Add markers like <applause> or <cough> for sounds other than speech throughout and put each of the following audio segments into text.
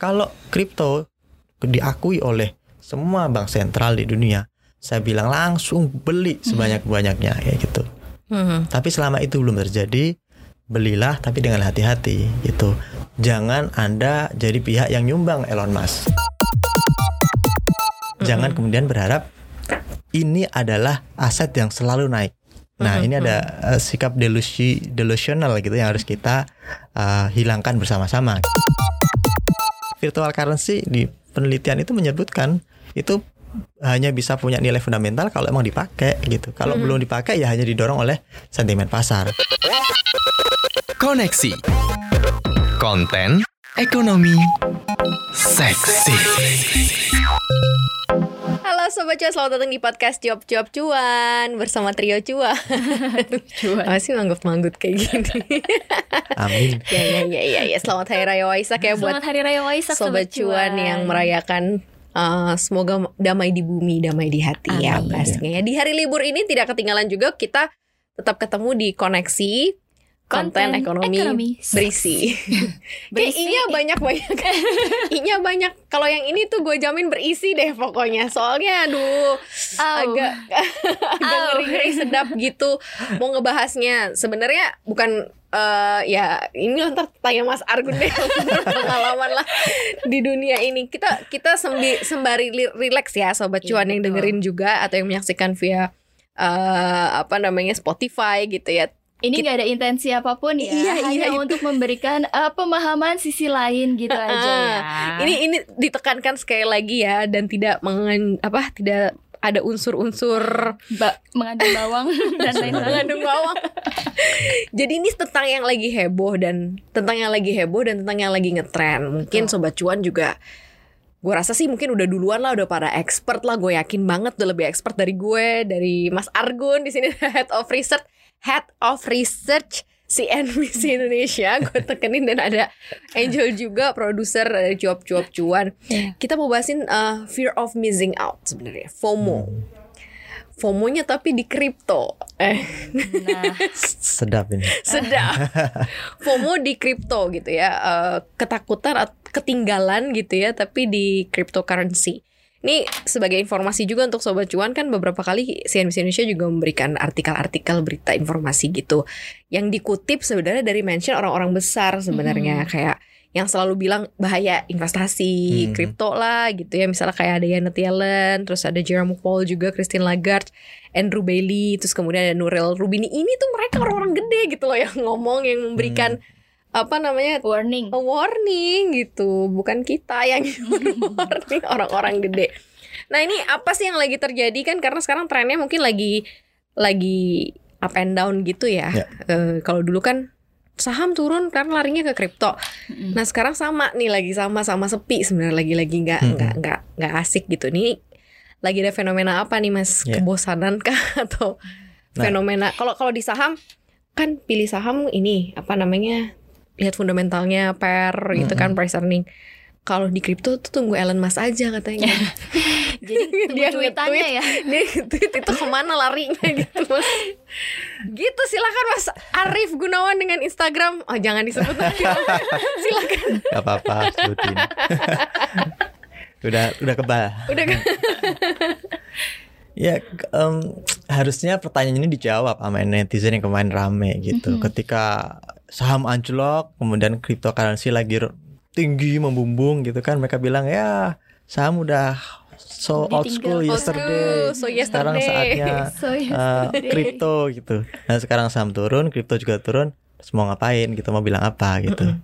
Kalau kripto diakui oleh semua bank sentral di dunia, saya bilang langsung beli sebanyak-banyaknya ya gitu. Hmm. Tapi selama itu belum terjadi, belilah tapi dengan hati-hati gitu. Jangan Anda jadi pihak yang nyumbang Elon Musk. Jangan kemudian berharap ini adalah aset yang selalu naik. Nah, Mhm, ini ada eh, sikap delusi delusional gitu yang harus kita eh, hilangkan bersama-sama. Virtual currency di penelitian itu menyebutkan itu hanya bisa punya nilai fundamental kalau emang dipakai gitu. Kalau Mhm. belum dipakai ya hanya didorong oleh sentimen pasar. Koneksi. Konten ekonomi seksi. Sobat Cuan, selamat datang di podcast Job Job Cuan Bersama Trio Cuan <laughs> Cuan. Masih manggut-manggut kayak gini Amin. <laughs> Ya ya ya ya, ya. Selamat Hari Raya Waisak ya buat Selamat Hari Raya Waisak Sobat Cuan yang merayakan uh, Semoga damai di bumi, damai di hati ya Amin. pastinya ya. Di hari libur ini tidak ketinggalan juga kita tetap ketemu di koneksi konten, ekonomi, <laughs> berisi. Kayak Berisi. inya banyak banyak. <laughs> inya banyak. Kalau yang ini tuh gue jamin berisi deh pokoknya. Soalnya aduh Au. agak <laughs> agak Au. ngeri-ngeri sedap gitu. Mau ngebahasnya sebenarnya bukan eh ya ini ntar tanya Mas Argun deh pengalaman lah di dunia ini kita kita sembi, sembari relax ya sobat Iya, cuan yang dengerin juga atau yang menyaksikan via eh apa namanya Spotify gitu ya Ini nggak ada intensi apa pun ya, Iya, hanya iya, untuk memberikan eh, pemahaman sisi lain gitu aja ya. ini ini ditekankan sekali lagi ya dan tidak mengen, apa tidak ada unsur-unsur Ba- mengandung bawang <laughs> dan lain-lain. mengandung bawang. Jadi ini tentang yang lagi heboh dan tentang yang lagi heboh dan tentang yang lagi ngetren. Mungkin Betul. sobat cuan juga gue rasa sih mungkin udah duluan lah udah para expert lah gue yakin banget udah lebih expert dari gue dari Mas Argun di sini <laughs> head of research head of research CNBC Indonesia. <laughs> Gue tekenin dan ada Angel juga produser dari cuap cuap cuan. Iya. kita mau bahasin uh, fear of missing out sebenarnya FOMO. Hmm. FOMO-nya tapi di kripto. Eh. Nah, <laughs> Sedap ini. sedap. <laughs> FOMO di kripto gitu ya Eh, ketakutan ketinggalan gitu ya tapi di cryptocurrency ini sebagai informasi juga untuk sobat cuan kan beberapa kali CNBC Indonesia juga memberikan artikel-artikel berita informasi gitu. Yang dikutip sebenarnya dari mention orang-orang besar sebenarnya. Kayak yang selalu bilang bahaya investasi Mhm. kripto lah gitu ya. Misalnya kayak ada Janet Yellen terus ada Jerome Powell juga Christine Lagarde Andrew Bailey terus kemudian ada Nurel Rubini. Ini tuh mereka orang-orang gede gitu loh yang ngomong yang memberikan apa namanya warning. a warning gitu bukan kita yang <laughs> warning orang-orang gede nah ini apa sih yang lagi terjadi kan karena sekarang trennya mungkin lagi lagi up and down gitu ya, Ya. Eh, kalau dulu kan saham turun karena larinya ke kripto Mm-mm. Nah sekarang sama nih lagi sama sama sepi sebenarnya lagi lagi nggak Hmm. nggak nggak nggak asik gitu nih lagi ada fenomena apa nih mas Ya. kebosanan kah <laughs> atau Nah. fenomena kalau kalau di saham kan pilih saham ini apa namanya lihat fundamentalnya per gitu kan price earning kalau di kripto tuh tunggu Elon Musk aja katanya <laughs> Jadi Dia tweetannya ya. dia tweet itu ke mana larinya <laughs> gitu mas gitu silakan mas Arif Gunawan dengan Instagram oh jangan disebut nanti. <laughs> silakan Gak apa-apa sebutin. udah udah kebal. udah kan Ya em, harusnya pertanyaan ini dijawab sama netizen yang kemarin rame gitu. Mhm. Ketika saham anjlok, kemudian cryptocurrency lagi tinggi membumbung gitu kan, mereka bilang ya saham udah so old school. Old yesterday. school, so Sekarang yesterday. saatnya So yesterday. kripto <laughs> gitu. Nah sekarang saham turun, kripto juga turun. Terus mau ngapain gitu, mau bilang apa gitu. Mm-mm.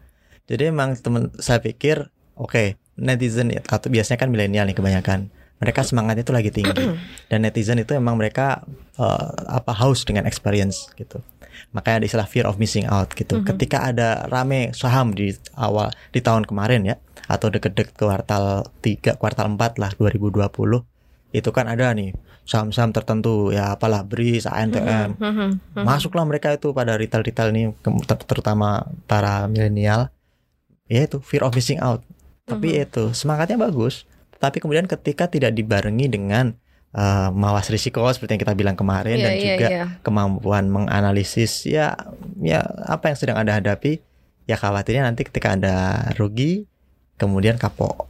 Jadi emang temen saya pikir, oke netizen ya, atau biasanya kan milenial nih kebanyakan. Mereka semangatnya itu lagi tinggi <clears throat> dan netizen itu emang mereka eh, apa haus dengan experience gitu. Makanya ada istilah fear of missing out gitu. Mhm. Ketika ada rame saham di awal di tahun kemarin ya atau deket-deket kuartal 3, kuartal 4 lah 2020 itu kan ada nih saham-saham tertentu ya apalah BRIS, ANTM Mhm. masuklah mereka itu pada retail-retail ter- terutama para milenial ya itu fear of missing out tapi Mhm. itu semangatnya bagus tapi kemudian ketika tidak dibarengi dengan eh, mawas risiko seperti yang kita bilang kemarin Iya, dan iya, juga iya. kemampuan menganalisis ya ya apa yang sedang anda hadapi ya khawatirnya nanti ketika anda rugi kemudian kapok.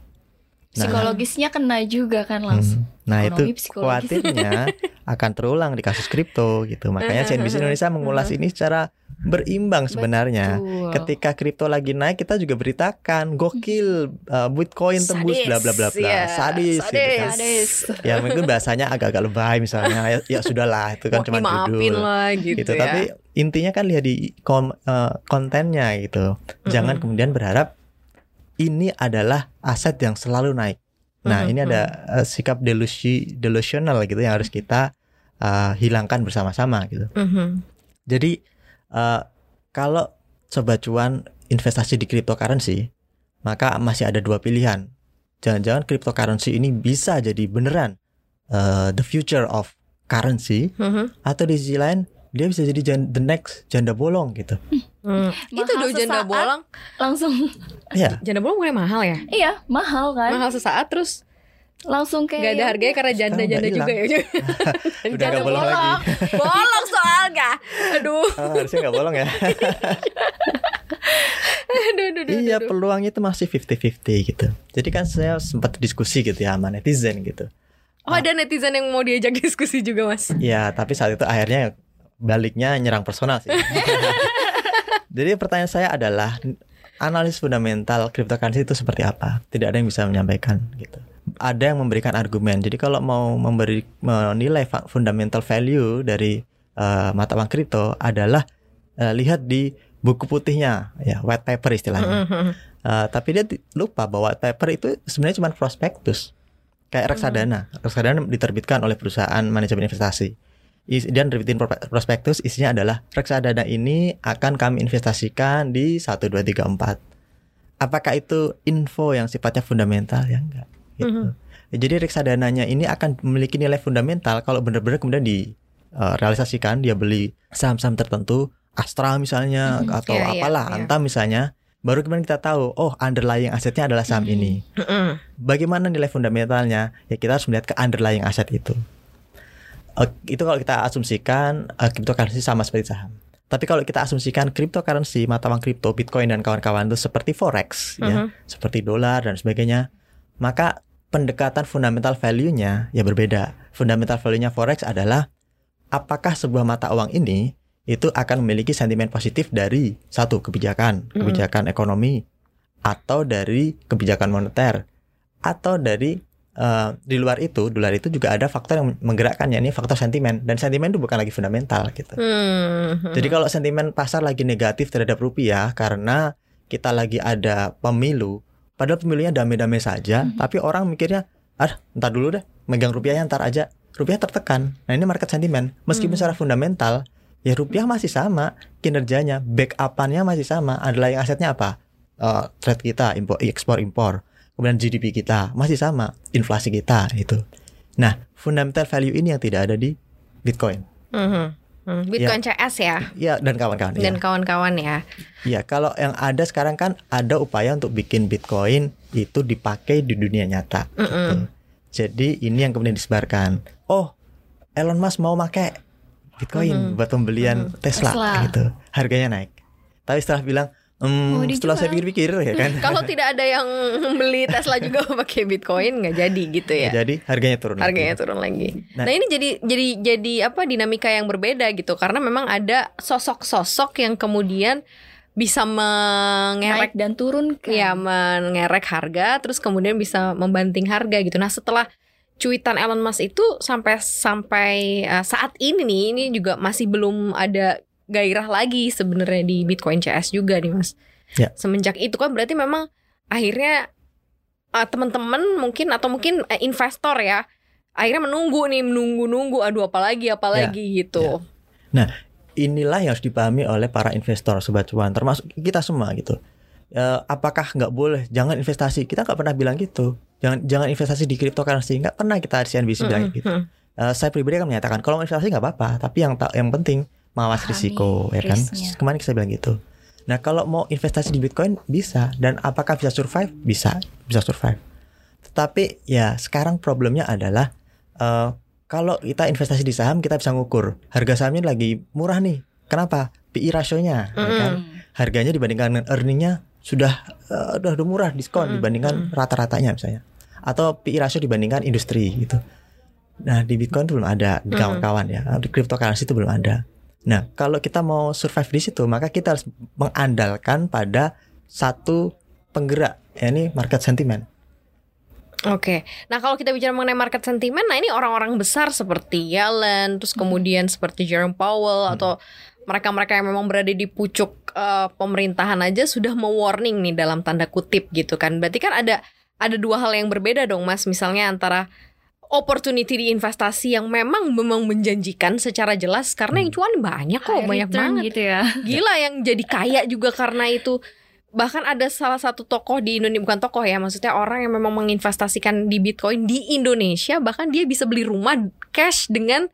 Nah, Psikologisnya kena juga kan langsung. Hmm. Nah Ekonomi, itu psikologis. khawatirnya <laughs> akan terulang di kasus kripto gitu. Makanya CNBC Indonesia mengulas ini secara berimbang sebenarnya. Betul. Ketika kripto lagi naik, kita juga beritakan gokil uh, Bitcoin tembus Sadis, bla bla bla bla. ya. Sadis, gitu kan. Sadis. Ya mungkin bahasanya agak-agak lebay misalnya. Ya, ya sudahlah itu kan cuma judul. lah gitu, Gitu. ya. Tapi intinya kan lihat di kom- eh, kontennya gitu. Jangan Mm-mm. kemudian berharap ini adalah aset yang selalu naik. Nah, Mhm, ini ada eh, sikap delusi delusional gitu yang harus kita eh, hilangkan bersama-sama gitu. Mhm. Jadi eh, kalau sobat cuan investasi di cryptocurrency, maka masih ada dua pilihan. Jangan-jangan cryptocurrency ini bisa jadi beneran eh, the future of currency Mhm. atau di sisi lain dia bisa jadi jan- the next janda bolong gitu. Hmm. Itu dong janda bolong. Langsung Iya. Janda bolong bukan mahal ya? iya, mahal kan? Mahal sesaat terus Langsung kayak nggak ada harganya karena janda-janda Sekarang juga ya. <laughs> Udah nggak bolong lagi. <laughs> bolong soalnya. Aduh. Ah, harusnya nggak bolong ya. <laughs> Aduh, aduh, aduh, iya, aduh. peluang itu masih 50-50 gitu. Jadi kan saya sempat diskusi gitu ya sama netizen gitu. Oh ada netizen yang mau diajak diskusi juga mas Ya, tapi saat itu akhirnya baliknya nyerang personal sih. Jadi pertanyaan saya adalah analis fundamental cryptocurrency itu seperti apa? Tidak ada yang bisa menyampaikan gitu. Ada yang memberikan argumen. Jadi kalau mau memberi menilai fundamental value dari eh, mata uang kripto adalah eh, lihat di buku putihnya, ya white paper istilahnya. Eh, tapi dia lupa bahwa white paper itu sebenarnya cuma prospektus. Kayak reksadana. Reksadana diterbitkan oleh perusahaan manajemen investasi. Is, dia nerbitin pro- prospektus isinya adalah reksadana ini akan kami investasikan di 1 2 3 4. Apakah itu info yang sifatnya fundamental ya enggak gitu. Ya, Jadi reksadananya ini akan memiliki nilai fundamental kalau benar-benar kemudian direalisasikan dia beli saham-saham tertentu Astra misalnya Mhm. atau Iya, iya, apalah iya. Antam misalnya baru kemudian kita tahu oh underlying asetnya adalah saham Mhm. ini Mhm. bagaimana nilai fundamentalnya ya kita harus melihat ke underlying aset itu Eh, itu kalau kita asumsikan eh, cryptocurrency sama seperti saham tapi kalau kita asumsikan cryptocurrency mata uang kripto bitcoin dan kawan-kawan itu seperti forex ya Mhm. seperti dolar dan sebagainya maka pendekatan fundamental value-nya ya berbeda. Fundamental value-nya forex adalah apakah sebuah mata uang ini itu akan memiliki sentimen positif dari satu kebijakan kebijakan ekonomi atau dari kebijakan moneter atau dari eh, di luar itu di luar itu juga ada faktor yang menggerakkannya ini faktor sentimen. Dan sentimen itu bukan lagi fundamental gitu. Hmm. jadi kalau sentimen pasar lagi negatif terhadap rupiah karena kita lagi ada pemilu, padahal pemilunya damai-damai saja, Mhm. tapi orang mikirnya, ah, ntar dulu deh, megang rupiahnya ntar aja. Rupiah tertekan. Nah ini market sentimen. Meskipun Hmm. secara fundamental, ya rupiah masih sama, kinerjanya, backupannya masih sama. Adalah yang asetnya apa? Eh, trade kita, impor, ekspor impor. Kemudian GDP kita masih sama, inflasi kita itu. Nah, fundamental value ini yang tidak ada di Bitcoin. Mhm. Hmm. Bitcoin CS ya Ya dan kawan-kawan. ya. dan kawan-kawan ya. Ya, kalau yang ada sekarang kan ada upaya untuk bikin Bitcoin itu dipakai di dunia nyata. gitu. Mm-mm. Jadi ini yang kemudian disebarkan. Oh, Elon Musk mau pakai Bitcoin Mhm. buat pembelian Tesla, Tesla. gitu. Harganya naik. Tapi setelah bilang, "Hmm, Mau setelah saya dijual." pikir-pikir ya kan. <laughs> Kalau tidak ada yang beli Tesla juga pakai Bitcoin nggak jadi gitu ya. Jadi harganya turun. lagi. Harganya turun lagi. Nah- Nah, ini jadi jadi jadi apa dinamika yang berbeda gitu karena memang ada sosok-sosok yang kemudian bisa mengerek naik dan turun kan. ya mengerek harga terus kemudian bisa membanting harga gitu. Nah, setelah cuitan Elon Musk itu sampai sampai uh, saat ini nih ini juga masih belum ada gairah lagi sebenarnya di Bitcoin CS juga nih Mas. Ya. Semenjak itu kan berarti memang akhirnya uh, teman-teman mungkin atau mungkin uh, investor ya akhirnya menunggu nih menunggu-nunggu aduh apalagi apalagi gitu. Inilah yang harus dipahami oleh para investor sobat cuan, termasuk kita semua gitu. Eh, apakah nggak boleh? Jangan investasi. Kita nggak pernah bilang gitu. Jangan jangan investasi di cryptocurrency. Nggak pernah kita CNBC bilang Mm-mm, gitu. mm. Eh, saya pribadi akan menyatakan kalau investasi nggak apa-apa, tapi yang yang penting mawas Pahami risiko, ya kan? risknya. Kemarin saya bilang gitu. Nah kalau mau investasi di Bitcoin bisa dan apakah bisa survive? Bisa, bisa survive. Tetapi ya sekarang problemnya adalah eh, kalau kita investasi di saham kita bisa ngukur harga sahamnya lagi murah nih. Kenapa? PI rasionya, ya kan? Harganya dibandingkan dengan earningnya sudah uh, udah, udah murah diskon Mm-mm. dibandingkan rata-ratanya misalnya atau PI ratio dibandingkan industri gitu. Nah di Bitcoin itu belum ada di Mm. kawan-kawan ya di cryptocurrency itu belum ada. Nah kalau kita mau survive di situ maka kita harus mengandalkan pada satu penggerak ya ini market sentiment. Oke, nah kalau kita bicara mengenai market sentiment, nah ini orang-orang besar seperti Yellen, terus kemudian seperti Jerome Powell atau mereka-mereka yang memang berada di pucuk eh, pemerintahan aja sudah mewarning nih dalam tanda kutip gitu kan. Berarti kan ada ada dua hal yang berbeda dong Mas, misalnya antara opportunity di investasi yang memang memang menjanjikan secara jelas karena yang cuan banyak kok, High banyak banget. gitu ya. Gila yang jadi kaya juga karena itu. Bahkan ada salah satu tokoh di Indonesia bukan tokoh ya, maksudnya orang yang memang menginvestasikan di Bitcoin di Indonesia bahkan dia bisa beli rumah cash dengan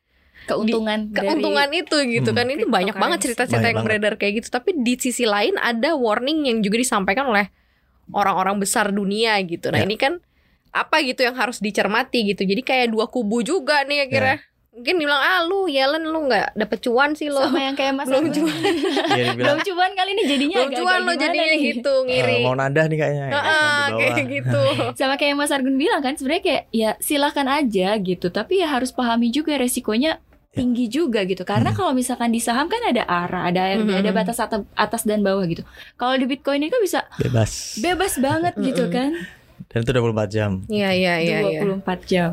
Keuntungan dari keuntungan itu gitu Hmm. kan. Itu banyak banget cerita-cerita yang banget. beredar kayak gitu. Tapi di sisi lain ada warning yang juga disampaikan oleh orang-orang besar dunia gitu. Nah, Ya. ini kan apa gitu yang harus dicermati gitu. Jadi kayak dua kubu juga nih akhirnya. Mungkin dibilang ah lu Yellen lu nggak dapet cuan sih lo. sama yang kayak Mas Belum Argun. cuan. Dia dibilang Belum cuan kali ini jadinya Belum cuan lo jadinya nih? gitu "Eh, ngiri. mau nadah nih kayaknya. ya, Ah, di bawah." kayak gitu. <laughs> Sama kayak Mas Argun bilang kan sebenarnya kayak ya silahkan aja gitu, tapi ya harus pahami juga resikonya tinggi juga gitu. Karena Hmm. kalau misalkan di saham kan ada arah, ada Mhm. ada batas atas, dan bawah gitu. Kalau di Bitcoin ini kan bisa Bebas. bebas banget gitu Mhm. kan. Dan itu 24 jam. Iya iya iya. iya. 24 jam.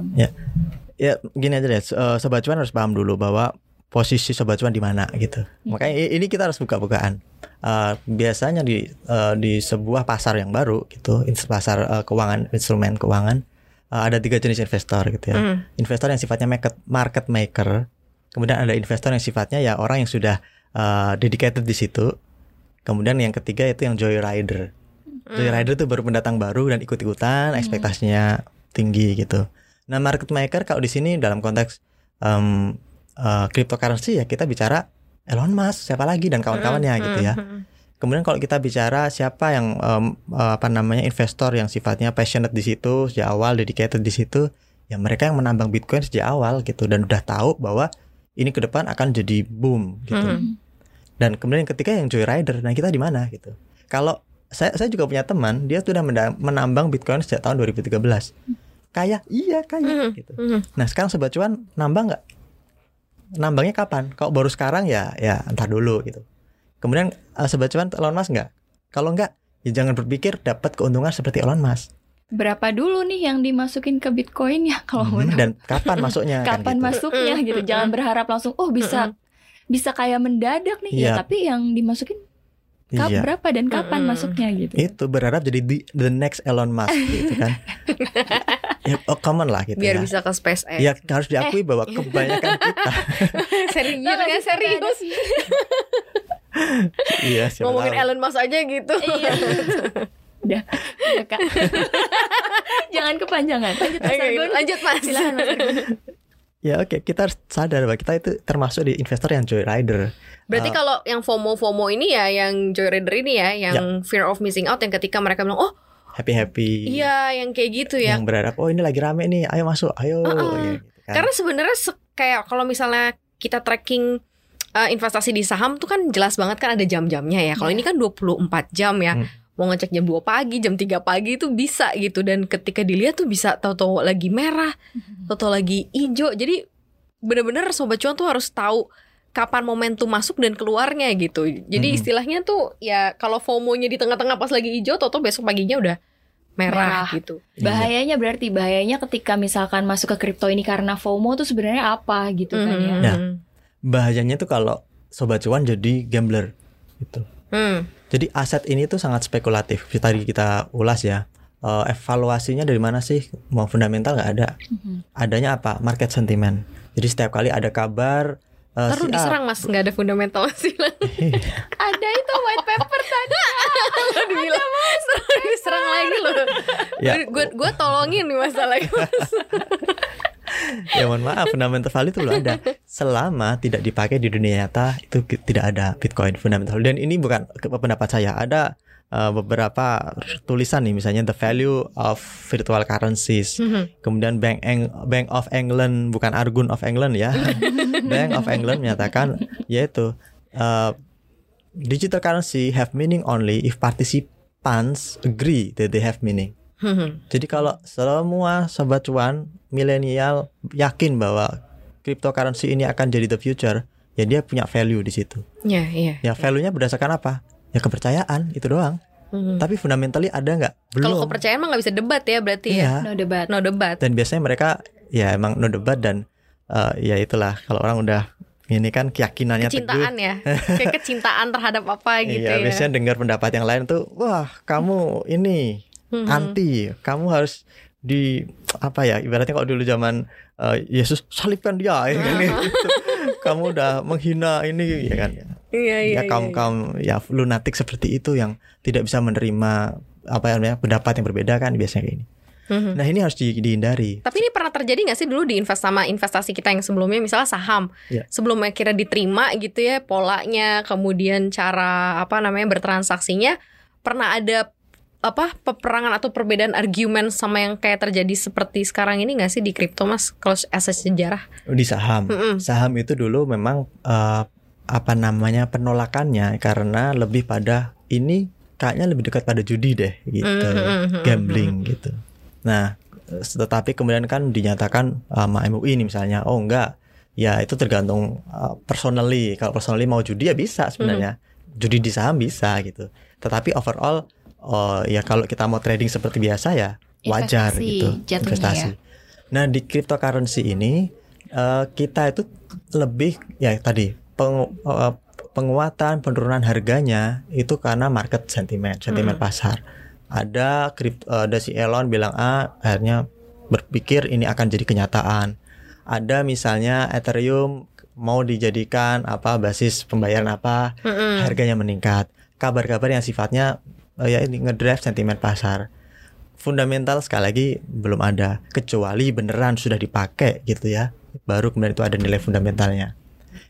Ya gini aja deh, eh, sobat cuan harus paham dulu bahwa posisi sobat cuan di mana gitu. Makanya i- ini kita harus buka-bukaan. Eh, biasanya di eh, di sebuah pasar yang baru gitu, pasar eh, keuangan, instrumen keuangan, eh, ada tiga jenis investor gitu ya. Mm. Investor yang sifatnya market market maker, kemudian ada investor yang sifatnya ya orang yang sudah eh, dedicated di situ. Kemudian yang ketiga itu yang joyrider. Joyrider itu baru pendatang baru dan ikut-ikutan, ekspektasinya tinggi gitu. Nah, market maker kalau di sini dalam konteks em, eh, cryptocurrency ya kita bicara Elon Musk, siapa lagi dan kawan-kawannya Mm, gitu mm, ya. mm. Kemudian kalau kita bicara siapa yang eh, apa namanya investor yang sifatnya passionate di situ sejak awal, dedicated di situ, ya mereka yang menambang Bitcoin sejak awal gitu dan udah tahu bahwa ini ke depan akan jadi boom gitu. Mhm. Dan kemudian yang ketiga yang joyrider. Nah, kita di mana gitu. Kalau saya saya juga punya teman, dia sudah menambang Bitcoin sejak tahun 2013. Kaya, iya kaya Mhm. gitu. Mhm. Nah, sekarang sobat cuan nambang nggak? Nambangnya kapan? Kalau baru sekarang ya ya entar dulu gitu. Kemudian eh, sobat cuan Elon Musk nggak? Kalau nggak, ya jangan berpikir dapat keuntungan seperti Elon Musk. Berapa dulu nih yang dimasukin ke Bitcoin ya kalau Mhm, Dan kapan masuknya? kan kapan gitu. masuknya gitu. Jangan berharap langsung oh bisa bisa kayak mendadak nih Iya. ya, tapi yang dimasukin kap Iya. berapa dan kapan Mm-mm. masuknya gitu. Itu berharap jadi the, the next Elon Musk gitu kan. <laughs> ya, oh, common lah gitu Biar ya. bisa ke SpaceX. Ya harus diakui bahwa kebanyakan kita <laughs> serius kan serius. <laughs> iya siapa Ngomongin tahu. Elon Musk aja gitu. Iya. Udah, udah, Kak. Jangan kepanjangan. Lanjut Mas Argun. lanjut Mas. Silakan Mas Argun. Ya oke, kita harus sadar bahwa kita itu termasuk di investor yang joyrider. Berarti Uh, kalau yang FOMO FOMO ini ya, yang joyrider ini ya, yang fear of missing out, yang ketika mereka bilang, oh happy happy. iya, yang kayak gitu ya. Yang berharap oh ini lagi rame nih, ayo masuk, ayo. Uh-uh. ya, gitu kan. Karena sebenarnya se- kayak kalau misalnya kita tracking uh, investasi di saham tuh kan jelas banget kan ada jam-jamnya ya. Kalau Iya. ini kan 24 jam ya. Hmm. Mau ngecek jam 2 pagi, jam 3 pagi itu bisa gitu dan ketika dilihat tuh bisa tahu-tahu lagi merah, tahu-tahu lagi hijau. Jadi bener-bener sobat cuan tuh harus tahu kapan momentum masuk dan keluarnya gitu. Jadi Hmm. istilahnya tuh ya kalau FOMO-nya di tengah-tengah pas lagi hijau, tahu-tahu besok paginya udah merah, Merah. gitu. Iya. Bahayanya berarti bahayanya ketika misalkan masuk ke kripto ini karena FOMO tuh sebenarnya apa gitu kan ya. Mhm. Nah. Bahayanya tuh kalau sobat cuan jadi gambler gitu. Hmm. Jadi aset ini tuh sangat spekulatif. Tadi kita ulas ya. Eh, evaluasinya dari mana sih? Mau fundamental nggak ada. Mhm. Adanya apa? Market sentiment. Jadi setiap kali ada kabar eh, Terus si A- diserang mas, nggak ada fundamental sih <laughs> Ada itu white paper tadi. dibilang Terus diserang lagi loh. Ya. Gue gue tolongin nih masalahnya. Mas. <laughs> ya mohon maaf fundamental value itu belum ada. Selama tidak dipakai di dunia nyata itu tidak ada Bitcoin fundamental dan ini bukan pendapat saya. Ada uh, beberapa tulisan nih misalnya the value of virtual currencies. Kemudian Bank Eng- Bank of England bukan Argun of England ya. <laughs> Bank of England menyatakan yaitu uh, digital currency have meaning only if particip funds agree that they have meaning. Hmm. Jadi kalau semua sobat cuan milenial yakin bahwa cryptocurrency ini akan jadi the future, ya dia punya value di situ. Ya, iya. Ya value-nya berdasarkan apa? Ya kepercayaan itu doang. Hmm. Tapi fundamentally ada nggak? Belum. Kalau kepercayaan mah nggak bisa debat ya berarti ya. Iya. No debat. No debat. Dan biasanya mereka ya emang no debat dan eh, ya itulah kalau orang udah ini kan keyakinannya Kecintaan teguh. ya. <laughs> Kayak kecintaan terhadap apa gitu Iya, ya. biasanya dengar pendapat yang lain tuh, wah kamu ini Mhm. anti, kamu harus di apa ya ibaratnya kalau dulu zaman eh, Yesus salibkan dia ya kan gitu. <laughs> kamu udah menghina ini ya kan Iya, ya iya. kaum iya. kaum ya lunatik seperti itu yang tidak bisa menerima apa ya namanya pendapat yang berbeda kan biasanya kayak ini Mhm. nah ini harus di- dihindari Tapi ini pernah terjadi nggak sih dulu di invest sama investasi kita yang sebelumnya misalnya saham Iya. sebelum akhirnya diterima gitu ya polanya kemudian cara apa namanya bertransaksinya pernah ada apa peperangan atau perbedaan argumen sama yang kayak terjadi seperti sekarang ini nggak sih di kripto mas kalau asas sejarah? di saham Mm-mm. saham itu dulu memang eh, apa namanya penolakannya karena lebih pada ini kayaknya lebih dekat pada judi deh gitu Mhm, gambling gitu. Nah, eh, tetapi kemudian kan dinyatakan sama MUI ini misalnya, oh enggak, ya itu tergantung uh, personally. Kalau personally mau judi ya bisa sebenarnya, judi di saham bisa gitu. Tetapi overall, oh ya kalau kita mau trading seperti biasa ya wajar Investasi gitu, jatuhnya investasi. Nah di cryptocurrency ini eh, kita itu lebih ya tadi peng- eh, penguatan penurunan harganya itu karena market sentiment, sentimen Mm. pasar. Ada kripto, ada si Elon bilang A, akhirnya berpikir ini akan jadi kenyataan. Ada misalnya Ethereum mau dijadikan apa basis pembayaran apa, Mm-mm. harganya meningkat. Kabar-kabar yang sifatnya eh, ya ini ngedrive sentimen pasar. Fundamental sekali lagi belum ada kecuali beneran sudah dipakai gitu ya. Baru kemudian itu ada nilai fundamentalnya.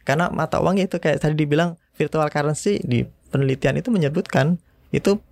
Karena mata uang itu kayak tadi dibilang virtual currency di penelitian itu menyebutkan itu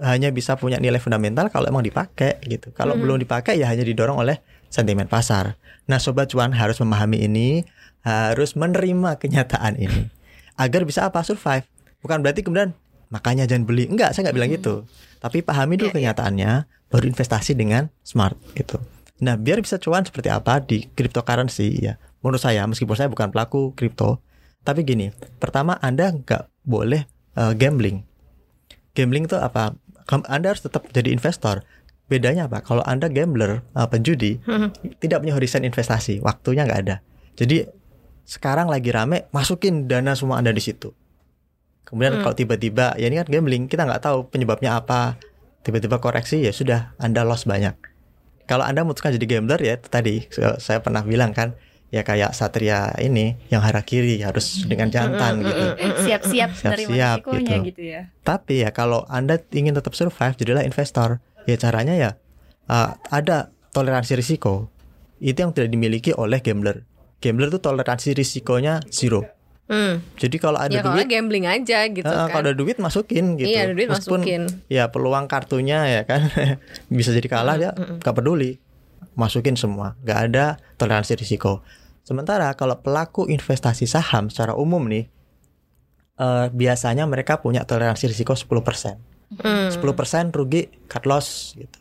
hanya bisa punya nilai fundamental kalau emang dipakai gitu. Kalau Mhm. belum dipakai ya hanya didorong oleh sentimen pasar. Nah, sobat cuan harus memahami ini, harus menerima kenyataan ini agar bisa apa survive. Bukan berarti kemudian makanya jangan beli. Enggak, saya nggak bilang gitu. Tapi pahami dulu Iya, iya. kenyataannya, baru investasi dengan smart gitu. Nah, biar bisa cuan seperti apa di cryptocurrency ya. Menurut saya, meskipun saya bukan pelaku kripto, tapi gini, pertama Anda nggak boleh eh, gambling. Gambling itu apa? Anda harus tetap jadi investor. Bedanya apa? Kalau Anda gambler, eh, penjudi, Mhm. tidak punya horizon investasi, waktunya nggak ada. Jadi sekarang lagi rame, masukin dana semua Anda di situ. Kemudian Hmm. kalau tiba-tiba, ya ini kan gambling, kita nggak tahu penyebabnya apa. Tiba-tiba koreksi, ya sudah, Anda loss banyak. Kalau Anda memutuskan jadi gambler ya tadi saya- pernah bilang kan, ya kayak satria ini yang harakiri harus dengan jantan Mm, mm, gitu. mm, mm, mm. Siap-siap menerima Siap-siap risikonya gitu. gitu ya. Tapi ya kalau Anda ingin tetap survive, jadilah investor. Ya caranya ya uh, ada toleransi risiko. Itu yang tidak dimiliki oleh gambler. Gambler itu toleransi risikonya zero. Hmm. Jadi kalau ada Ya kalau duit, gambling aja gitu uh, kan. kalau ada duit masukin gitu. Iya, ada duit Meskipun masukin. ya peluang kartunya ya kan <laughs> bisa jadi kalah dia mm, mm. nggak peduli. Masukin semua, nggak ada toleransi risiko. Sementara kalau pelaku investasi saham secara umum nih eh, biasanya mereka punya toleransi risiko 10%. Hmm. 10% rugi cut loss gitu.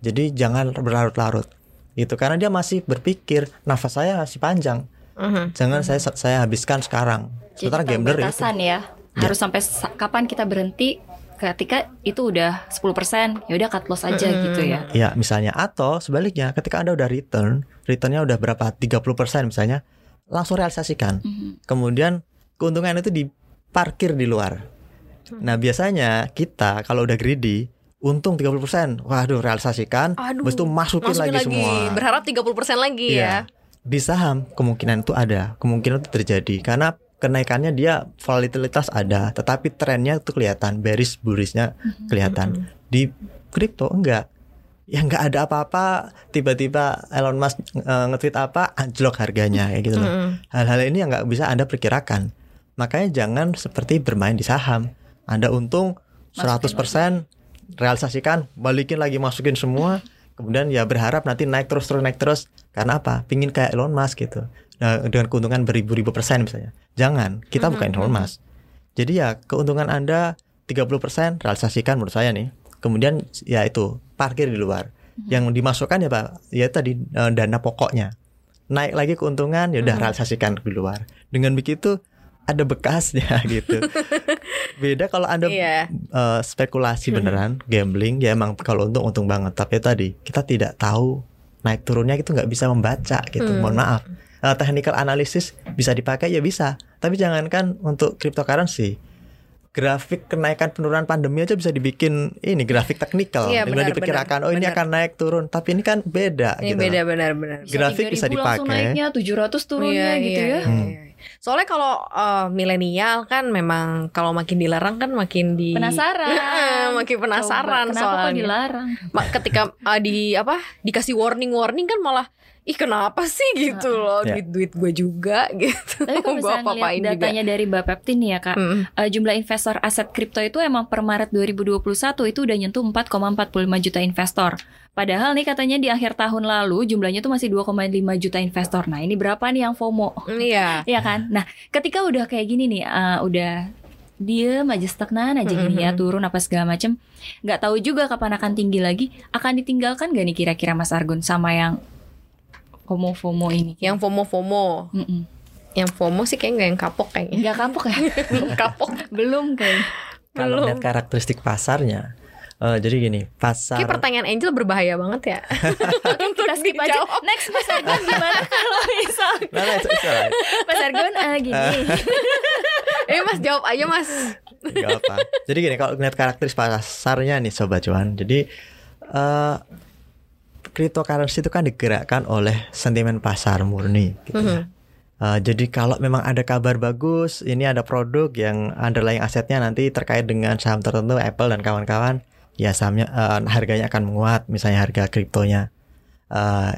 Jadi jangan berlarut-larut gitu karena dia masih berpikir nafas saya masih panjang. Mhm. Jangan saya saya habiskan sekarang. Sementara Jadi gambler itu batasan ya. Harus sampai sa- kapan kita berhenti ketika itu udah 10% ya udah cut loss aja Mm-mm. gitu ya. ya misalnya atau sebaliknya ketika Anda udah return, returnnya udah berapa 30% misalnya, langsung realisasikan. Mhm. Kemudian keuntungan itu diparkir di luar. Nah, biasanya kita kalau udah greedy untung 30%. Waduh, realisasikan, Aduh, habis itu masukin, Masukin lagi, semua. Berharap 30% lagi ya. Di saham kemungkinan itu ada, kemungkinan itu terjadi karena kenaikannya dia volatilitas ada, tetapi trennya itu kelihatan, bearish bullishnya kelihatan. Di kripto enggak. Ya enggak ada apa-apa, tiba-tiba Elon Musk eh, nge-tweet apa, anjlok harganya kayak gitu loh. Mhm. Hal-hal ini yang nggak bisa Anda perkirakan. Makanya jangan seperti bermain di saham. Anda untung 100% realisasikan, balikin lagi masukin semua, kemudian ya berharap nanti naik terus terus naik terus. Karena apa? Pingin kayak Elon Musk gitu. Nah, dengan keuntungan beribu-ribu persen misalnya. Jangan, kita Mhm, bukan Elon mhm. Musk. Jadi ya keuntungan Anda 30% realisasikan menurut saya nih. kemudian ya itu parkir di luar. Yang dimasukkan ya Pak, ya tadi eh, dana pokoknya. Naik lagi keuntungan ya udah Mhm. realisasikan di luar. Dengan begitu ada bekasnya <laughs> gitu. Beda kalau Anda Iya. eh, spekulasi beneran, gambling ya emang kalau untung untung banget. Tapi tadi kita tidak tahu naik turunnya itu nggak bisa membaca gitu. Hmm. Mohon maaf. Eh, technical analysis bisa dipakai ya bisa. Tapi jangankan untuk cryptocurrency. Grafik kenaikan penurunan pandemi aja bisa dibikin ini grafik teknikal. Iya, benar, diperkirakan benar, oh ini benar. akan naik turun, tapi ini kan beda Ini gitu. beda benar-benar. Grafik bisa 3.000 langsung dipakai. naiknya 700 turunnya Iya, gitu iya, ya. iya, Hmm. Soalnya kalau eh, milenial kan memang kalau makin dilarang kan makin di Penasaran. <laughs> makin penasaran Coba, kenapa kok soalnya. dilarang? Ma- ketika uh, di apa dikasih warning warning kan malah ih kenapa sih gitu loh Ya. duit duit gue juga <laughs> gitu Tapi kalau Gua misalnya apa-apain juga. datanya dari Bapepti nih ya kak Mm. eh, Jumlah investor aset kripto itu emang per Maret 2021 itu udah nyentuh 4,45 juta investor Padahal nih katanya di akhir tahun lalu jumlahnya tuh masih 2,5 juta investor. Nah ini berapa nih yang FOMO? iya. <laughs> Iya kan? Nah ketika udah kayak gini nih eh, Udah diem aja stagnan aja gini ya turun apa segala macem nggak tahu juga kapan akan tinggi lagi. Akan ditinggalkan gak nih kira-kira Mas Argun sama yang FOMO FOMO ini? Yang FOMO FOMO yang FOMO sih kayak nggak yang kapok kayaknya. Nggak kapok ya? <laughs> Kapok. Belum kayak Kalau Belum. lihat karakteristik pasarnya, eh, jadi gini, pasar Kayak pertanyaan Angel berbahaya banget ya <laughs> kita skip aja Dijawab. Next Mas Argun gimana kalau misal Nah, nah, lah. Mas Argun eh, gini <laughs> Eh mas jawab aja mas Gak apa. Jadi gini, kalau ngeliat karakteristik pasarnya nih Sobat Cuan. Jadi eh cryptocurrency itu kan digerakkan oleh sentimen pasar murni gitu ya. Mhm. Eh, jadi kalau memang ada kabar bagus, ini ada produk yang underlying asetnya nanti terkait dengan saham tertentu, Apple dan kawan-kawan, ya sahamnya eh, harganya akan menguat, misalnya harga kriptonya Eh,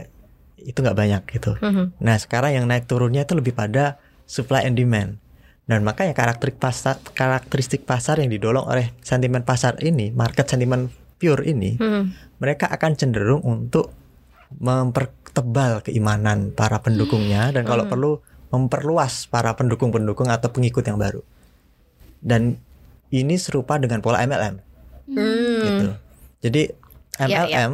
itu nggak banyak gitu. Mhm. Nah sekarang yang naik turunnya itu lebih pada supply and demand. Dan makanya karakteristik pasar, karakteristik pasar yang didorong oleh sentimen pasar ini, market sentimen pure ini, Mhm. mereka akan cenderung untuk mempertebal keimanan para pendukungnya dan kalau Hmm. perlu memperluas para pendukung-pendukung atau pengikut yang baru. Dan ini serupa dengan pola MLM Hmm. gitu. Jadi MLM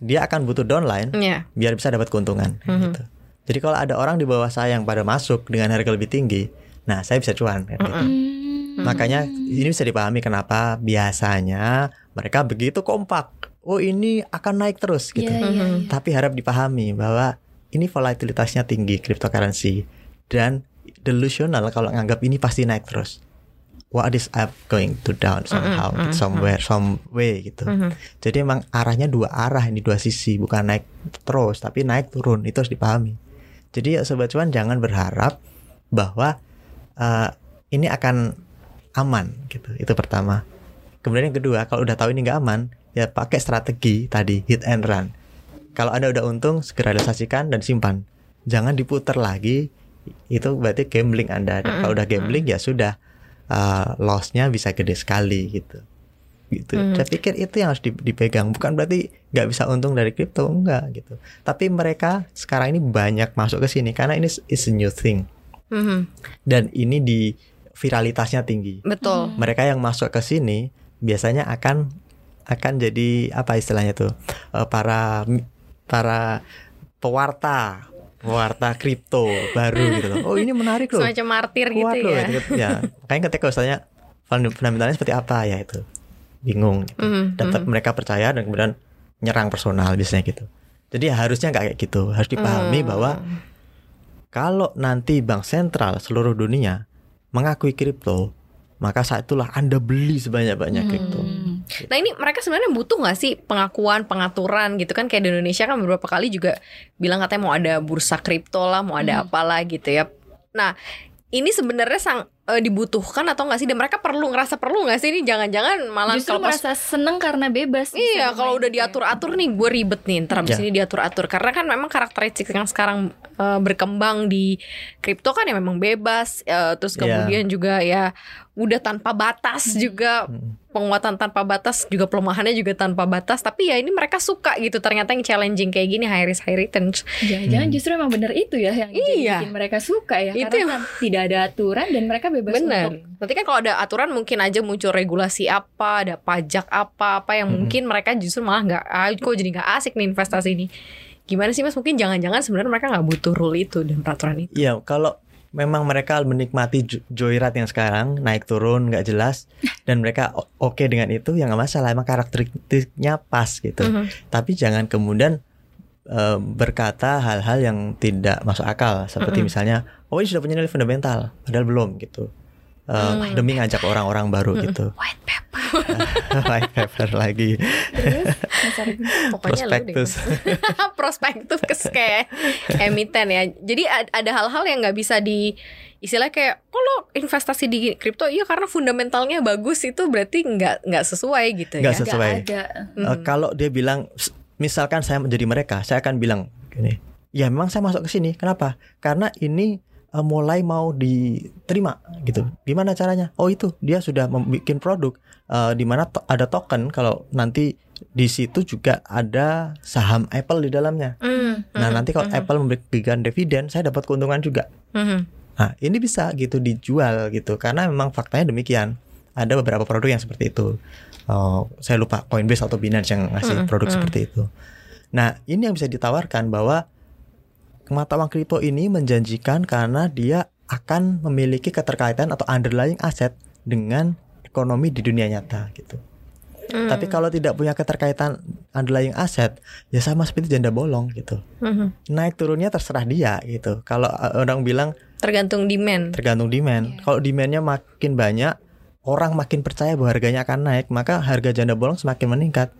dia akan butuh downline Iya. biar bisa dapat keuntungan kayak Mhm. gitu. Jadi kalau ada orang di bawah saya yang pada masuk dengan harga lebih tinggi, nah saya bisa cuan kayak gitu. Hmm. Makanya ini bisa dipahami kenapa biasanya mereka begitu kompak. Oh ini akan naik terus gitu. Iya, iya, Mhm. iya. Tapi harap dipahami bahwa ini volatilitasnya tinggi cryptocurrency dan delusional kalau nganggap ini pasti naik terus. What is up going to down somehow, Mm-mm, mm-mm, somewhere, some way gitu. Mhm. Jadi emang arahnya dua arah ini dua sisi, bukan naik terus, tapi naik turun itu harus dipahami. Jadi ya sobat cuan jangan berharap bahwa eh, ini akan aman gitu. Itu pertama. Kemudian yang kedua, kalau udah tahu ini nggak aman, ya pakai strategi tadi hit and run. Kalau anda udah untung, segera realisasikan dan simpan. Jangan diputar lagi. Itu berarti gambling anda. Dan kalau udah gambling ya sudah eh, lossnya bisa gede sekali gitu gitu. Mhm. Saya pikir itu yang harus di- dipegang. Bukan berarti nggak bisa untung dari kripto enggak gitu. Tapi mereka sekarang ini banyak masuk ke sini karena ini is a new thing Mhm. dan ini di viralitasnya tinggi. Betul. Mereka yang masuk ke sini biasanya akan akan jadi apa istilahnya tuh Eh, para para pewarta pewarta kripto baru gitu loh. Oh ini menarik loh. Semacam martir gitu Kuat loh ya. gitu. ya. Makanya ketika misalnya fund- fundamentalnya seperti apa ya itu bingung. Gitu. Mhm, Dan tetap mhm. mereka percaya dan kemudian nyerang personal biasanya gitu. Jadi ya harusnya nggak kayak gitu. Harus dipahami Hmm. bahwa kalau nanti bank sentral seluruh dunia mengakui kripto, maka saat itulah Anda beli sebanyak-banyak kripto. Nah ini mereka sebenarnya butuh nggak sih pengakuan, pengaturan gitu kan kayak di Indonesia kan beberapa kali juga bilang katanya mau ada bursa kripto lah, mau ada Hmm. apalah gitu ya. Nah ini sebenarnya sang eh, dibutuhkan atau nggak sih? Dan mereka perlu ngerasa perlu nggak sih ini? Jangan-jangan malah Justru kalau pas merasa seneng karena bebas. Iya, kalau udah gitu ya. diatur-atur nih, gue ribet nih. Ntar abis Ya. ini diatur-atur. Karena kan memang karakteristik yang sekarang eh, berkembang di kripto kan ya memang bebas. eh, terus Ya. kemudian juga ya udah tanpa batas Hmm. juga Hmm. Penguatan tanpa batas juga pelemahannya juga tanpa batas tapi ya ini mereka suka gitu ternyata yang challenging kayak gini high risk high return Jangan-jangan Hmm. justru emang bener itu ya yang jadi Iya. bikin mereka suka ya Itu karena kan tidak ada aturan dan mereka bebas bener untuk nanti kan kalau ada aturan mungkin aja muncul regulasi apa ada pajak apa apa yang Mm-mm. mungkin mereka justru malah nggak ah, kok jadi nggak asik nih investasi ini gimana sih mas mungkin jangan-jangan sebenarnya mereka nggak butuh rule itu dan peraturan itu Iya, kalau memang mereka menikmati jo- joyride yang sekarang naik turun nggak jelas <laughs> dan mereka oke dengan itu ya nggak masalah emang karakteristiknya pas gitu. Mhm. Tapi jangan kemudian eh, berkata hal-hal yang tidak masuk akal seperti Mm-mm. misalnya oh ini sudah punya nilai fundamental padahal belum gitu. Eh, Hmm. demi ngajak orang-orang baru Mm-mm. gitu. <laughs> white paper <laughs> White paper lagi. Prospektus. prospektus kayak emiten ya. Jadi ad- ada hal-hal yang nggak bisa di istilah kayak kalau investasi di kripto iya karena fundamentalnya bagus itu berarti nggak nggak sesuai gitu Nggak ya. sesuai. Nggak ada. Mhm. kalau dia bilang misalkan saya menjadi mereka, saya akan bilang gini, ya memang saya masuk ke sini. Kenapa? Karena ini eh, mulai mau diterima gitu. Gimana caranya? Oh itu dia sudah membuat produk eh, di mana to- ada token kalau nanti di situ juga ada saham Apple di dalamnya. Mhm. Nah Mhm. nanti kalau Mhm. Apple memberikan dividen, saya dapat keuntungan juga. Mhm. Nah, ini bisa gitu dijual gitu karena memang faktanya demikian. Ada beberapa produk yang seperti itu. Oh, saya lupa Coinbase atau Binance yang ngasih Mm-mm, produk mm. seperti itu. Nah, ini yang bisa ditawarkan bahwa mata uang kripto ini menjanjikan karena dia akan memiliki keterkaitan atau underlying aset dengan ekonomi di dunia nyata gitu. Mhm. Tapi kalau tidak punya keterkaitan underlying aset, ya sama seperti janda bolong gitu. Mhm. Naik turunnya terserah dia gitu. Kalau uh, orang bilang tergantung demand. tergantung demand. Iya. Kalau demandnya makin banyak, orang makin percaya bahwa harganya akan naik, maka harga janda bolong semakin meningkat.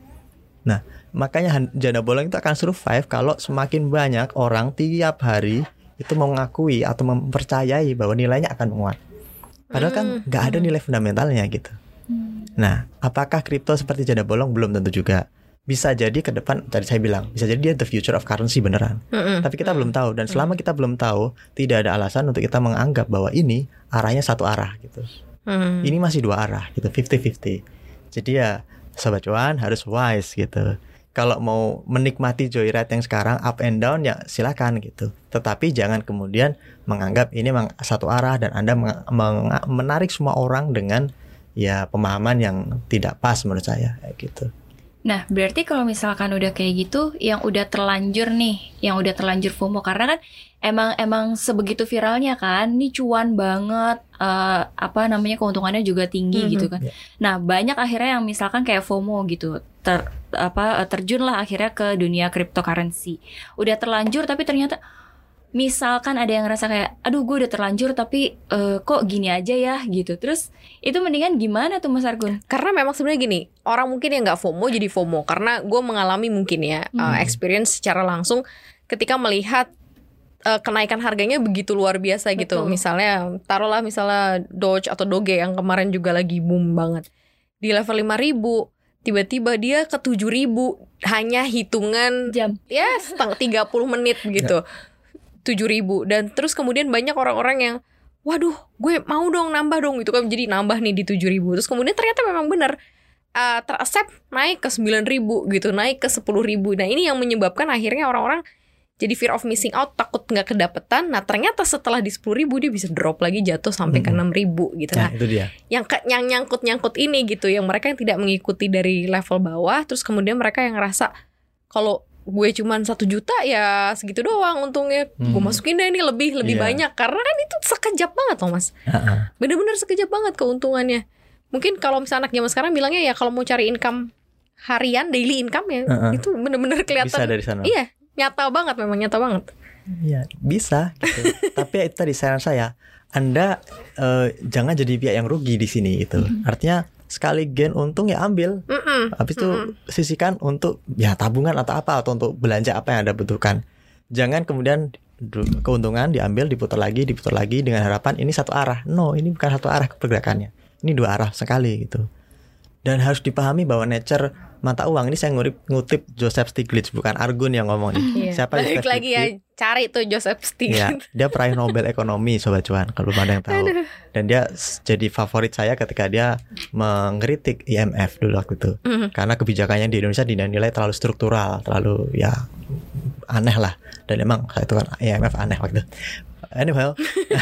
Nah, makanya janda bolong itu akan survive kalau semakin banyak orang tiap hari itu mengakui atau mempercayai bahwa nilainya akan menguat. Padahal kan Hmm, nggak ada hmm. nilai fundamentalnya gitu. Hmm. Nah, apakah kripto seperti janda bolong belum tentu juga. Bisa jadi ke depan tadi saya bilang, bisa jadi dia the future of currency beneran. Tapi kita belum tahu dan selama kita belum tahu, tidak ada alasan untuk kita menganggap bahwa ini arahnya satu arah gitu. Ini masih dua arah gitu, 50-50. Jadi ya sobat cuan harus wise gitu. Kalau mau menikmati joyride yang sekarang up and down ya silakan gitu. Tetapi jangan kemudian menganggap ini memang satu arah dan Anda menarik semua orang dengan ya pemahaman yang tidak pas menurut saya gitu. Nah, berarti kalau misalkan udah kayak gitu, yang udah terlanjur nih, yang udah terlanjur FOMO karena kan emang emang sebegitu viralnya kan, ini cuan banget, eh, apa namanya keuntungannya juga tinggi Mhm. gitu kan. Iya. Nah, banyak akhirnya yang misalkan kayak FOMO gitu, ter apa terjun lah akhirnya ke dunia cryptocurrency. Udah terlanjur tapi ternyata misalkan ada yang ngerasa kayak aduh gue udah terlanjur tapi eh, kok gini aja ya gitu. Terus itu mendingan gimana tuh Mas Argun? Karena memang sebenarnya gini, orang mungkin yang nggak FOMO jadi FOMO karena gue mengalami mungkin ya Hmm. uh, experience secara langsung ketika melihat uh, kenaikan harganya begitu luar biasa gitu. Betul. Misalnya taruhlah misalnya Doge atau Doge yang kemarin juga lagi boom banget di level 5000 tiba-tiba dia ke 7000 hanya hitungan Jam. ya setengah 30 menit gitu. 7000 dan terus kemudian banyak orang-orang yang waduh, gue mau dong nambah dong gitu kan jadi nambah nih di 7000. Terus kemudian ternyata memang benar uh, teraccept naik ke 9000 gitu, naik ke 10000. Nah, ini yang menyebabkan akhirnya orang-orang jadi fear of missing out, takut nggak kedapetan. Nah, ternyata setelah di 10000 dia bisa drop lagi jatuh sampai ke Mm-mm. 6000 gitu. Nah, Nah, itu dia. yang ke- yang nyangkut-nyangkut ini gitu yang mereka yang tidak mengikuti dari level bawah terus kemudian mereka yang ngerasa kalau gue cuman satu juta ya segitu doang untungnya gue Hmm. masukin deh ini lebih lebih Iya. banyak karena kan itu sekejap banget loh mas bener-bener sekejap banget keuntungannya mungkin kalau misalnya anak zaman sekarang bilangnya ya kalau mau cari income harian daily income ya Heeh. itu bener-bener Bisa kelihatan dari sana. iya nyata banget memang nyata banget Iya, bisa gitu. <laughs> Tapi itu tadi saran saya, Anda eh, jangan jadi pihak yang rugi di sini gitu. Artinya sekali gain untung ya ambil, Mm-mm. habis itu Mm-mm. sisihkan untuk ya tabungan atau apa atau untuk belanja apa yang Anda butuhkan. Jangan kemudian keuntungan diambil diputar lagi diputar lagi dengan harapan ini satu arah. No, ini bukan satu arah pergerakannya. Ini dua arah sekali gitu. Dan harus dipahami bahwa nature mata uang ini saya ngutip, ngutip Joseph Stiglitz bukan Argun yang ngomong nih. Iya. Siapa Balik Joseph lagi ya Stiglitz? cari tuh Joseph Stiglitz. dia peraih Nobel ekonomi sobat cuan kalau ada yang tahu. Dan dia jadi favorit saya ketika dia mengkritik IMF dulu waktu itu. Mhm. Karena kebijakannya di Indonesia dinilai terlalu struktural, terlalu ya aneh lah. Dan emang saya itu kan IMF aneh waktu itu. Anyway,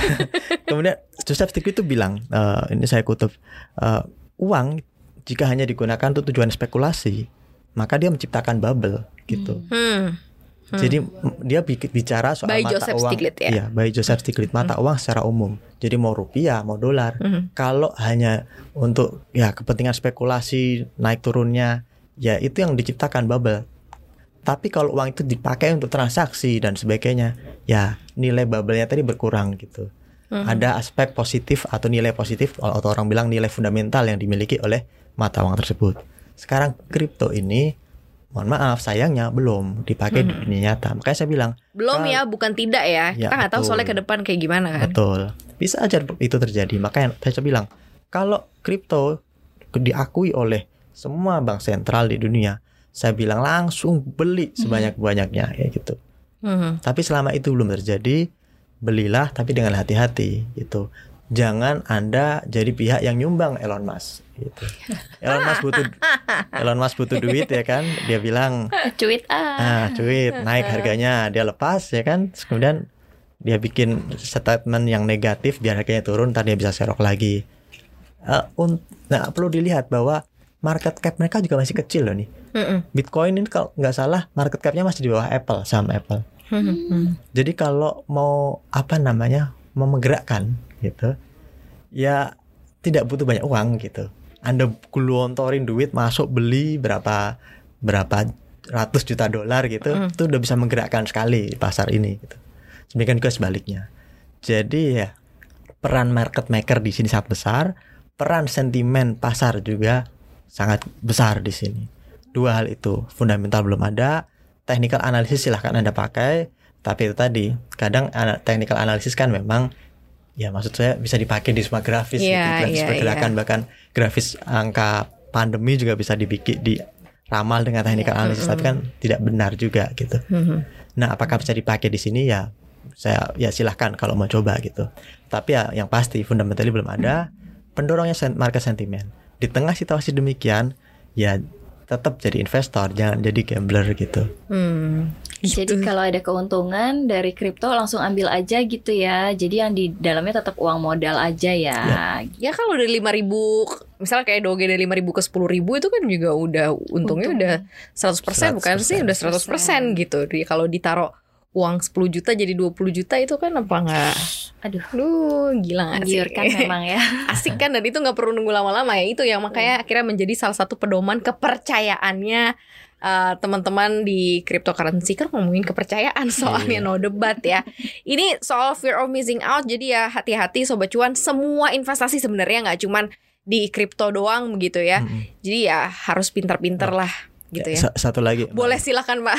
<laughs> kemudian Joseph Stiglitz itu bilang, eh, ini saya kutip, eh, uang jika hanya digunakan untuk tujuan spekulasi, maka dia menciptakan bubble gitu. Hmm. Jadi m- dia bicara soal By mata Joseph uang. Stiglitz ya? Iya, by Joseph Stiglitz mata uang secara umum. Jadi mau rupiah, mau dolar. Mhm. Kalau hanya untuk ya kepentingan spekulasi naik turunnya, ya itu yang diciptakan bubble. Tapi kalau uang itu dipakai untuk transaksi dan sebagainya, ya nilai bubble-nya tadi berkurang gitu. Mhm. Ada aspek positif atau nilai positif atau orang bilang nilai fundamental yang dimiliki oleh mata uang tersebut. Sekarang kripto ini mohon maaf sayangnya belum dipakai di dunia nyata. Makanya saya bilang Belum ya, bukan tidak ya. Ya, Kita nggak tahu soalnya ke depan kayak gimana kan. Betul. Bisa aja itu terjadi. Makanya saya bilang kalau kripto diakui oleh semua bank sentral di dunia, saya bilang langsung beli sebanyak-banyaknya ya gitu. Mhm. Tapi selama itu belum terjadi, belilah tapi dengan hati-hati gitu. Jangan Anda jadi pihak yang nyumbang Elon Musk gitu. Elon Musk butuh <laughs> Elon Musk butuh duit ya kan? Dia bilang Cuit ah. Ah, duit naik harganya dia lepas ya kan. Terus Kemudian dia bikin statement yang negatif biar harganya turun, ntar dia bisa serok lagi. Un- nah perlu dilihat bahwa market cap mereka juga masih kecil loh nih. Bitcoin ini kalau nggak salah market capnya masih di bawah Apple, saham Apple. Mhm. Jadi kalau mau apa namanya mau menggerakkan gitu, ya tidak butuh banyak uang gitu. Anda gelontorin duit masuk beli berapa berapa ratus juta dolar gitu, Mm. itu udah bisa menggerakkan sekali pasar ini. Gitu. Demikian juga sebaliknya. Jadi ya peran market maker di sini sangat besar, peran sentimen pasar juga sangat besar di sini. Dua hal itu fundamental belum ada, technical analysis silahkan anda pakai, tapi itu tadi kadang technical analysis kan memang ya maksud saya bisa dipakai di semua grafis gitu, Iya, grafis iya, pergerakan bahkan grafis angka pandemi juga bisa dibikin di ramal dengan technical analysis, tapi kan tidak benar juga gitu. Mhm. Nah, apakah bisa dipakai di sini ya? Saya ya silahkan kalau mau coba gitu. Tapi ya yang pasti fundamentalnya belum ada. Pendorongnya market sentiment. Di tengah situasi demikian, ya tetap jadi investor, jangan jadi gambler gitu. Hmm. Jadi kalau ada keuntungan dari kripto langsung ambil aja gitu ya. Jadi yang di dalamnya tetap uang modal aja ya. Ya kalau dari 5000 misalnya kayak doge dari 5000 ke 10000 itu kan juga udah untungnya Untung. udah 100%, bukan sih 100%. udah 100% gitu. Jadi kalau ditaruh uang 10 juta jadi 20 juta itu kan apa enggak Aduh, Duh, gila gak sih? menggiurkan memang ya. <laughs> Asik kan dan itu nggak perlu nunggu lama-lama ya. Itu yang makanya akhirnya menjadi salah satu pedoman kepercayaannya uh, teman-teman di cryptocurrency kan ngomongin kepercayaan soalnya Iya. no debat ya. Ini soal fear of missing out jadi ya hati-hati sobat cuan semua investasi sebenarnya nggak cuman di kripto doang begitu ya. Mm-mm. Jadi ya harus pintar-pintar lah gitu ya. Sa- Satu lagi. Boleh silakan Pak. <laughs>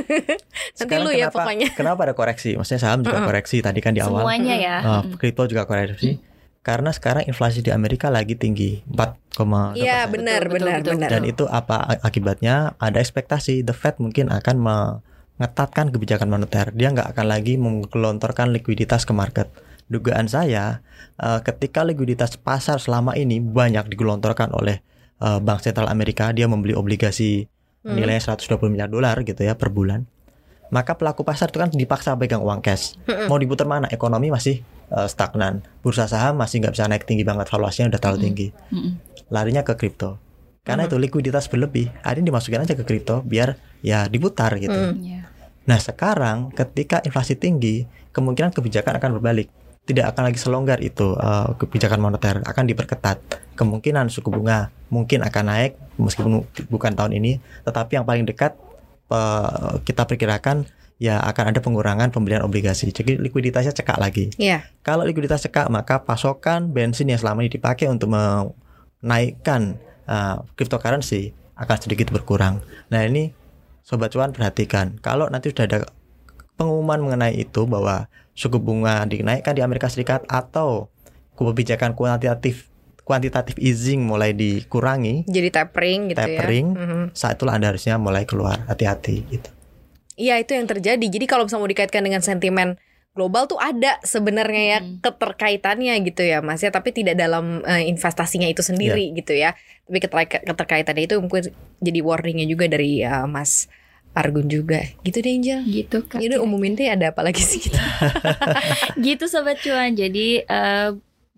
Nanti Sekarang lu ya kenapa- pokoknya. Kenapa ada koreksi? Maksudnya saham juga Mm-mm. koreksi tadi kan di awal. Semuanya ya. Uh, kripto juga koreksi. Karena sekarang inflasi di Amerika lagi tinggi 4,2 Iya benar benar benar. Dan itu apa akibatnya? Ada ekspektasi the Fed mungkin akan mengetatkan kebijakan moneter. Dia nggak akan lagi menggelontorkan likuiditas ke market. Dugaan saya eh, ketika likuiditas pasar selama ini banyak digelontorkan oleh eh, Bank Sentral Amerika, dia membeli obligasi Hmm. nilainya 120 miliar dolar gitu ya per bulan. Maka pelaku pasar itu kan dipaksa pegang uang cash. Mm-mm. Mau diputar mana? Ekonomi masih eh, stagnan. Bursa saham masih nggak bisa naik tinggi banget. Valuasinya udah terlalu Mm-mm. tinggi Mm-mm. larinya ke kripto. Karena itu likuiditas berlebih, ada yang dimasukin aja ke kripto biar ya diputar gitu. Hmm. Iya. Nah sekarang ketika inflasi tinggi, kemungkinan kebijakan akan berbalik. Tidak akan lagi selonggar itu eh, kebijakan moneter, akan diperketat. Kemungkinan suku bunga mungkin akan naik meskipun bukan tahun ini, tetapi yang paling dekat eh, kita perkirakan ya akan ada pengurangan pembelian obligasi. Jadi likuiditasnya cekak lagi. Iya. Kalau likuiditas cekak, maka pasokan bensin yang selama ini dipakai untuk menaikkan uh, cryptocurrency akan sedikit berkurang. Nah ini sobat cuan perhatikan, kalau nanti sudah ada pengumuman mengenai itu bahwa suku bunga dinaikkan di Amerika Serikat atau kebijakan kuantitatif kuantitatif easing mulai dikurangi, Jadi tapering gitu tapering, ya. Mhm. saat itulah Anda harusnya mulai keluar hati-hati gitu. Iya itu yang terjadi. Jadi kalau misalnya mau dikaitkan dengan sentimen global tuh ada sebenarnya ya Hmm. keterkaitannya gitu ya Mas ya, tapi tidak dalam eh, investasinya itu sendiri gitu ya. Tapi keterka- keterkaitannya itu mungkin jadi warningnya juga dari eh, Mas Argun juga. Gitu deh Angel. Gitu kan. Jadi umumin deh ada apa lagi sih kita? <laughs> gitu sobat cuan. Jadi eh,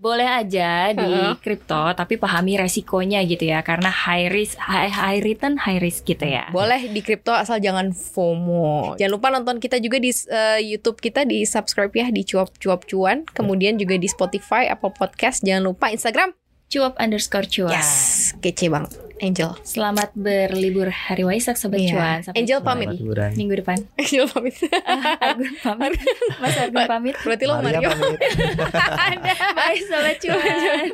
boleh aja di kripto tapi pahami resikonya gitu ya karena high risk high, high return high risk gitu ya. Boleh di kripto asal jangan FOMO. Jangan lupa nonton kita juga di eh, YouTube kita di subscribe ya di cuap cuap cuan. Kemudian juga di Spotify, Apple Podcast. Jangan lupa Instagram. Cuap underscore cuan. Yes, kece banget. Angel. Selamat berlibur hari Waisak sobat Iya. cuan. Sampai Angel jumpa pamit. Liburan. Minggu depan. <laughs> Angel pamit. Argun pamit. <laughs> Mas Argun pamit. Berarti lo Mario. pamit. <laughs> Bye sobat cuan.